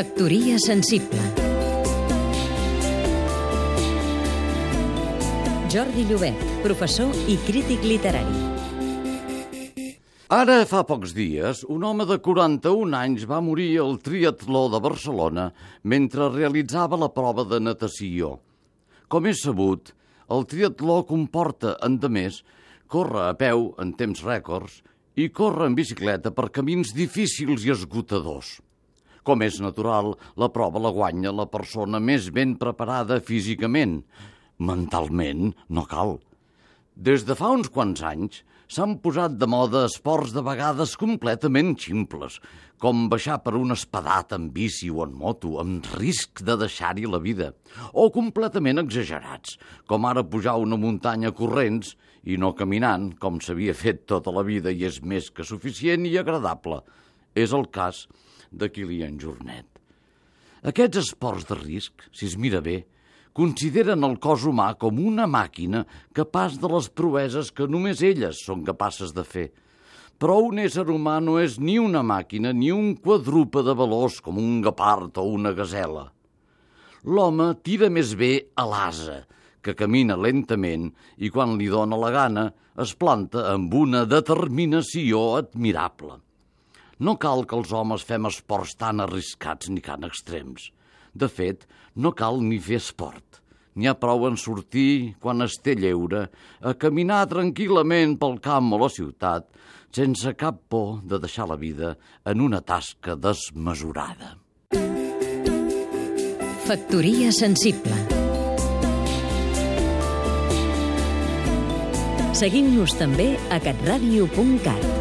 Factoria sensible Jordi Llobet, professor i crític literari. Ara fa pocs dies, un home de 41 anys va morir al triatló de Barcelona mentre realitzava la prova de natació. Com és sabut, el triatló comporta, endemés, córrer a peu en temps rècords i córrer en bicicleta per camins difícils i esgotadors. Com és natural, la prova la guanya la persona més ben preparada físicament. Mentalment, no cal. Des de fa uns quants anys s'han posat de moda esports de vegades completament ximples, com baixar per un espadat en bici o en moto, amb risc de deixar-hi la vida, o completament exagerats, com ara pujar una muntanya corrents i no caminant, com s'havia fet tota la vida i és més que suficient i agradable. És el cas de Kilian Jornet. Aquests esports de risc, si es mira bé, consideren el cos humà com una màquina capaç de les proeses que només elles són capaces de fer. Però un ésser humà no és ni una màquina ni un quadrupe de valors com un gapard o una gasela. L'home tira més bé a l'asa, que camina lentament i quan li dóna la gana es planta amb una determinació admirable. No cal que els homes fem esports tan arriscats ni tan extrems. De fet, no cal ni fer esport. N'hi ha prou en sortir, quan es té lleure, a caminar tranquil·lament pel camp o la ciutat, sense cap por de deixar la vida en una tasca desmesurada. Factoria sensible Seguim-nos també a catradio.cat